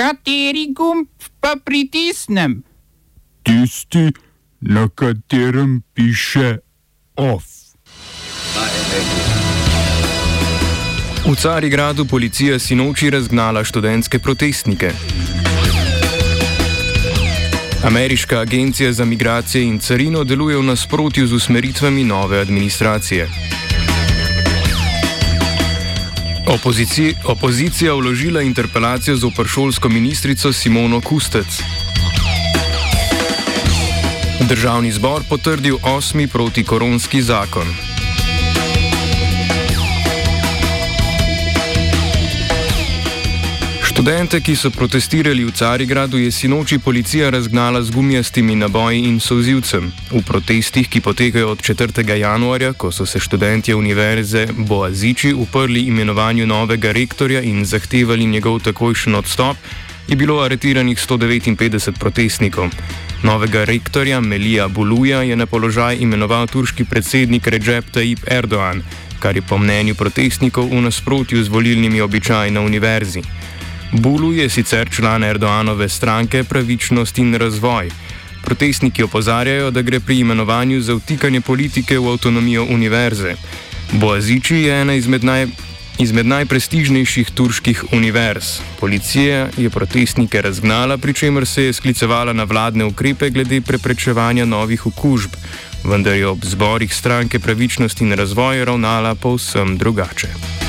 Kateri gumb pa pritisnem? Tisti, na katerem piše OF. V Carigradu policija sinoči razgnala študentske protestnike. Ameriška agencija za migracije in carino deluje v nasprotju z usmeritvami nove administracije. Opozici opozicija vložila interpelacijo z opršolsko ministrico Simono Kustec. Državni zbor potrdil osmi protikoronski zakon. Študente, ki so protestirali v Carigradu, je sinoči policija razgnala z gumijastimi naboji in sozivcem. V protestih, ki potekajo od 4. januarja, ko so se študentje univerze Boaziči uprli imenovanju novega rektorja in zahtevali njegov takojšen odstop, je bilo aretiranih 159 protestnikov. Novega rektorja Melija Buluja je na položaj imenoval turški predsednik Recep Tayyip Erdoğan, kar je po mnenju protestnikov v nasprotju z volilnimi običaji na univerzi. Bulu je sicer član Erdoanove stranke Pravičnost in razvoj. Protestniki opozarjajo, da gre pri imenovanju za vtikanje politike v avtonomijo univerze. Boaziči je ena izmed, naj, izmed najprestižnejših turških univerz. Policija je protestnike razgnala, pri čemer se je sklicevala na vladne ukrepe glede preprečevanja novih okužb, vendar je ob zborih stranke Pravičnost in razvoj ravnala povsem drugače.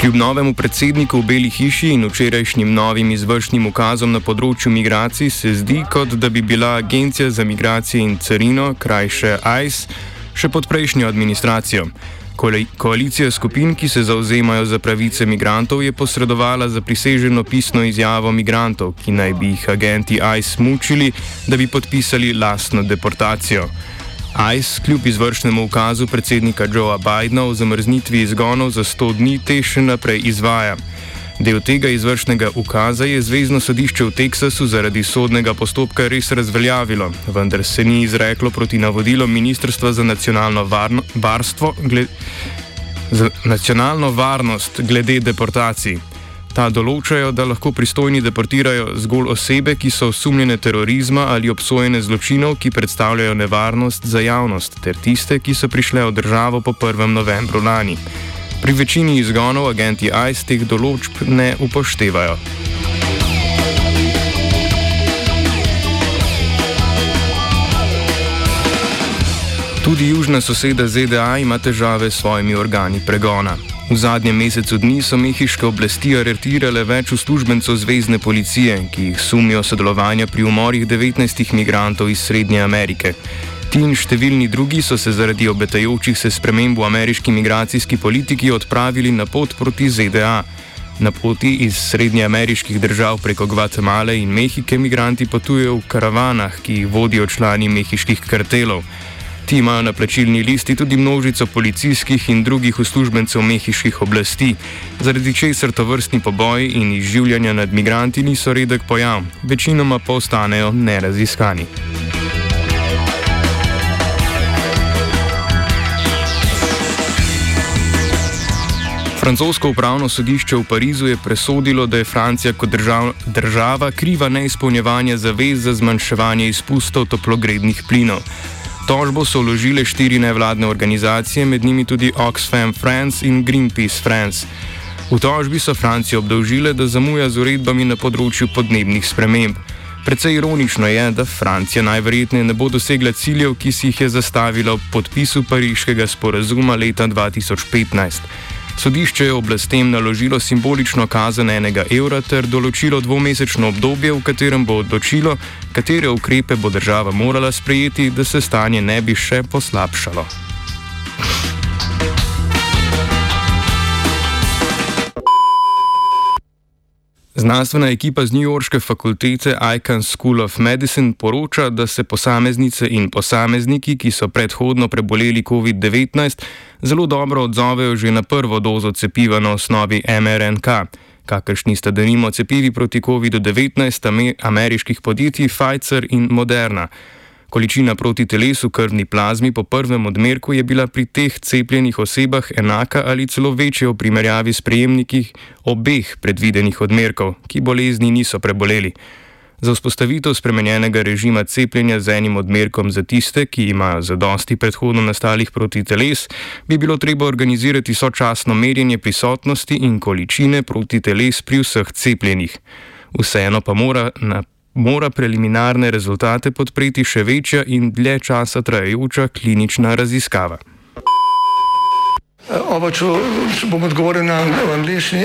Kljub novemu predsedniku v Beli hiši in včerajšnjim novim izvršnim ukazom na področju migracij se zdi, kot da bi bila Agencija za migracije in carino, krajše ICE, še pod prejšnjo administracijo. Koalicija skupin, ki se zauzemajo za pravice migrantov, je posredovala za priseženo pisno izjavo migrantov, ki naj bi jih agenti ICE mučili, da bi podpisali lastno deportacijo. ICE kljub izvršnemu ukazu predsednika Joea Bidna o zamrznitvi izgonov za 100 dni te še naprej izvaja. Del tega izvršnega ukaza je Zvezdno sodišče v Teksasu zaradi sodnega postopka res razveljavilo, vendar se ni izreklo proti navodilom Ministrstva za nacionalno, varno, varstvo, gled, za nacionalno varnost glede deportacij. Ta določajo, da lahko pristojni deportirajo zgolj osebe, ki so osumljene terorizma ali obsojene zločinov, ki predstavljajo nevarnost za javnost, ter tiste, ki so prišle v državo po 1. novembru lani. Pri večini izgonov agenti ICE teh določb ne upoštevajo. Tudi južna soseda ZDA ima težave s svojimi organi pregona. V zadnjem mesecu dni so mehiške oblasti aretirale več uslužbencev zvezdne policije, ki jih sumijo sodelovanja pri umorih 19 migrantov iz Srednje Amerike. Ti in številni drugi so se zaradi obetajočih se sprememb v ameriški migracijski politiki odpravili na pot proti ZDA. Na poti iz srednjeameriških držav preko Gvatemale in Mehike migranti potujejo v karavanah, ki jih vodijo člani mehiških kartelov. Ti imajo na plačilni listi tudi množico policijskih in drugih uslužbencev mehiških oblasti, zaradi česar to vrstni poboji in izživljanja nad migranti niso redek pojav, večinoma pa ostanejo neraziskani. Francosko upravno sodišče v Parizu je presodilo, da je Francija kot držav, država kriva neizpolnjevanja zavez za zmanjševanje izpustov toplogrednih plinov. Tožbo so vložile štiri nevladne organizacije, med njimi tudi Oxfam France in Greenpeace France. V tožbi so Francijo obdolžile, da zamuja z uredbami na področju podnebnih sprememb. Predvsej ironično je, da Francija najverjetneje ne bo dosegla ciljev, ki si jih je zastavila ob podpisu pariškega sporazuma leta 2015. Sodišče je oblastem naložilo simbolično kazen enega evra ter določilo dvomesečno obdobje, v katerem bo odločilo, katere ukrepe bo država morala sprejeti, da se stanje ne bi še poslabšalo. Znanstvena ekipa z Newyorške fakultete Icahn School of Medicine poroča, da se posameznice in posamezniki, ki so predhodno preboleli COVID-19, zelo dobro odzovejo že na prvo dozo cepiva na osnovi mRNK, kakršni sta denimo cepivi proti COVID-19 ameriških podjetij Pfizer in Moderna. Količina proti telesu krvni plazmi po prvem odmerku je bila pri teh cepljenih osebah enaka ali celo večja v primerjavi s prejemniki obeh predvidenih odmerkov, ki bolezni niso preboleli. Za vzpostavitev spremenjenega režima cepljenja z enim odmerkom za tiste, ki imajo zadosti predhodno nastalih proti teles, bi bilo treba organizirati sočasno merjenje prisotnosti in količine proti teles pri vseh cepljenih. Vseeno pa mora, na, mora preliminarne rezultate podpreti še večja in dlje časa trajajoča klinična raziskava. Oba, če bom odgovoril na angliški.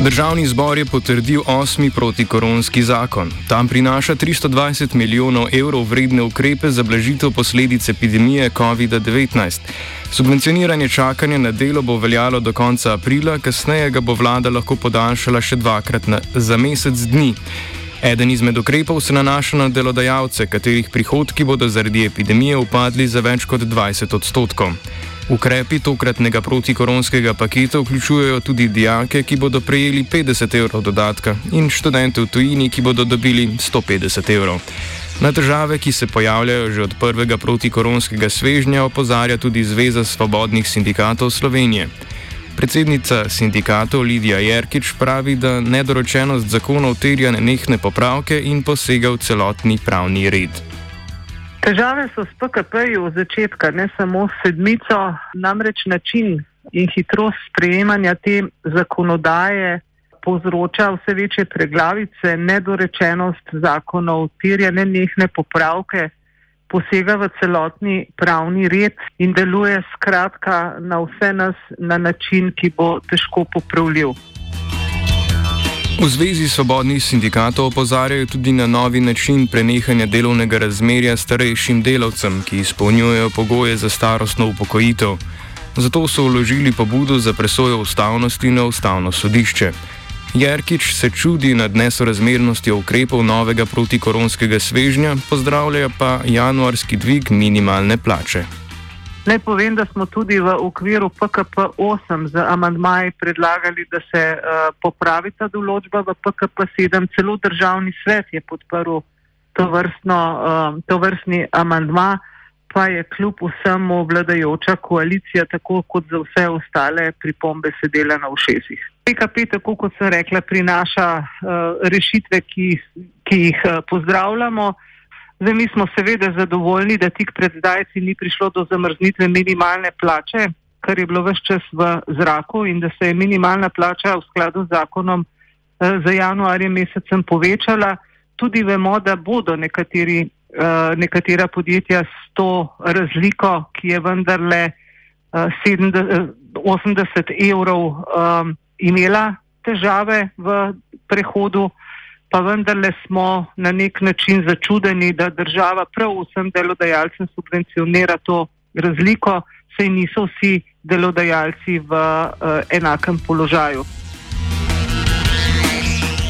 Državni zbor je potrdil osmi protikoronski zakon. Tam prinaša 320 milijonov evrov vredne ukrepe za blažitev posledic epidemije COVID-19. Subvencioniranje čakanja na delo bo veljalo do konca aprila, kasneje ga bo vlada lahko podaljšala še dvakrat na, za mesec dni. Eden izmed ukrepov se nanaša na delodajalce, katerih prihodki bodo zaradi epidemije upadli za več kot 20 odstotkov. Ukrepi tokratnega protikoronskega paketa vključujejo tudi dijake, ki bodo prejeli 50 evrov dodatka, in študente v tujini, ki bodo dobili 150 evrov. Na težave, ki se pojavljajo že od prvega protikoronskega svežnja, opozarja tudi Zveza svobodnih sindikatov Slovenije. Predsednica sindikatov Lidija Jerkič pravi, da nedoročenost zakonov terja nenehne popravke in posega v celotni pravni red. Težave so s PKP-ji od začetka, ne samo s sedmico, namreč način in hitrost sprejemanja te zakonodaje povzroča vse večje preglavice, nedorečenost zakonov, terja nenehne popravke, posega v celotni pravni red in deluje skratka na vse nas na način, ki bo težko popravljiv. V Zvezi svobodnih sindikatov opozarjajo tudi na novi način prenehanja delovnega razmerja starejšim delavcem, ki izpolnjujejo pogoje za starostno upokojitev. Zato so vložili pobudo za presojo ustavnosti na ustavno sodišče. Jerkič se čudi nad nesorazmernostjo ukrepov novega protikoronskega svežnja, pozdravlja pa januarski dvig minimalne plače. Naj povem, da smo tudi v okviru PKP 8 z amandmaji predlagali, da se uh, popravi ta določba v PKP 7. Celo državni svet je podprl to, vrstno, uh, to vrstni amandma, pa je kljub vsemu vladajoča koalicija, tako kot za vse ostale pripombe, sedela na ušesih. PKP, tako kot sem rekla, prinaša uh, rešitve, ki, ki jih uh, pozdravljamo. Zdaj, mi smo seveda zadovoljni, da tik pred zdajci ni prišlo do zamrznitve minimalne plače, kar je bilo vse čas v zraku in da se je minimalna plača v skladu z zakonom eh, za januarjem mesecem povečala. Tudi vemo, da bodo nekateri, eh, nekatera podjetja s to razliko, ki je vendarle eh, 70, 80 evrov, eh, imela težave v prehodu pa vendarle smo na nek način začudeni, da država prav vsem delodajalcem subvencionira to razliko, saj niso vsi delodajalci v uh, enakem položaju.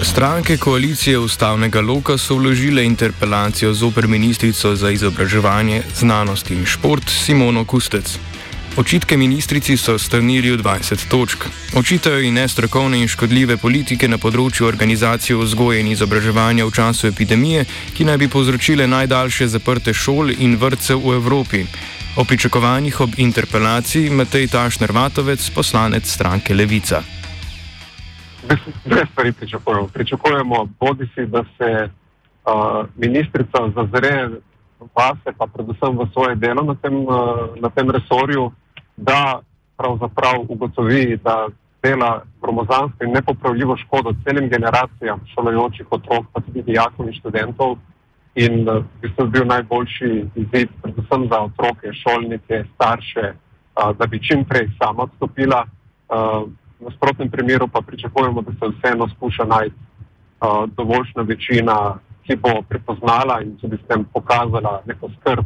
Stranke koalicije ustavnega loka so vložile interpelacijo zoper ministrico za izobraževanje, znanost in šport Simono Kustec. Očitke ministrici so strnili v 20 točk. Očitajo ji nestrokovne in škodljive politike na področju organizacije vzgoje in izobraževanja v času epidemije, ki naj bi povzročile najdaljše zaprte šol in vrtce v Evropi. O pričakovanjih ob interpelaciji Matej Tašner Vatovec, poslanec stranke Levica. Dve stvari pričakujemo. Pričakujemo, bodi si, da se uh, ministrica zazre vase, pa predvsem v svoje delo na tem, uh, na tem resorju, da pravzaprav ugotovi, da dela gromozansko in nepopravljivo škodo celim generacijam šolajočih otrok, pa tudi dijakov in študentov. In uh, bi to bil najboljši izid, predvsem za otroke, šolnike, starše, uh, da bi čim prej sama odstopila. Uh, v nasprotnem primeru pa pričakujemo, da se vseeno skuša najti dovoljšna večina, ki bo prepoznala in tudi s tem pokazala neko skrb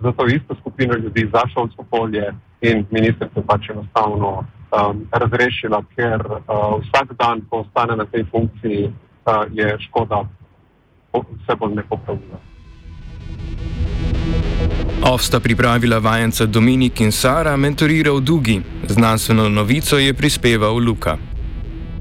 za to isto skupino ljudi, za šolsko polje in ministrica pač enostavno um, razrešila, ker uh, vsak dan, ko ostane na tej funkciji, uh, je škoda vse bolj nepopravljiva. Ovsta pripravila vajenca Dominik in Sara, mentoriral Dugi. Znanstveno novico je prispeval Luka.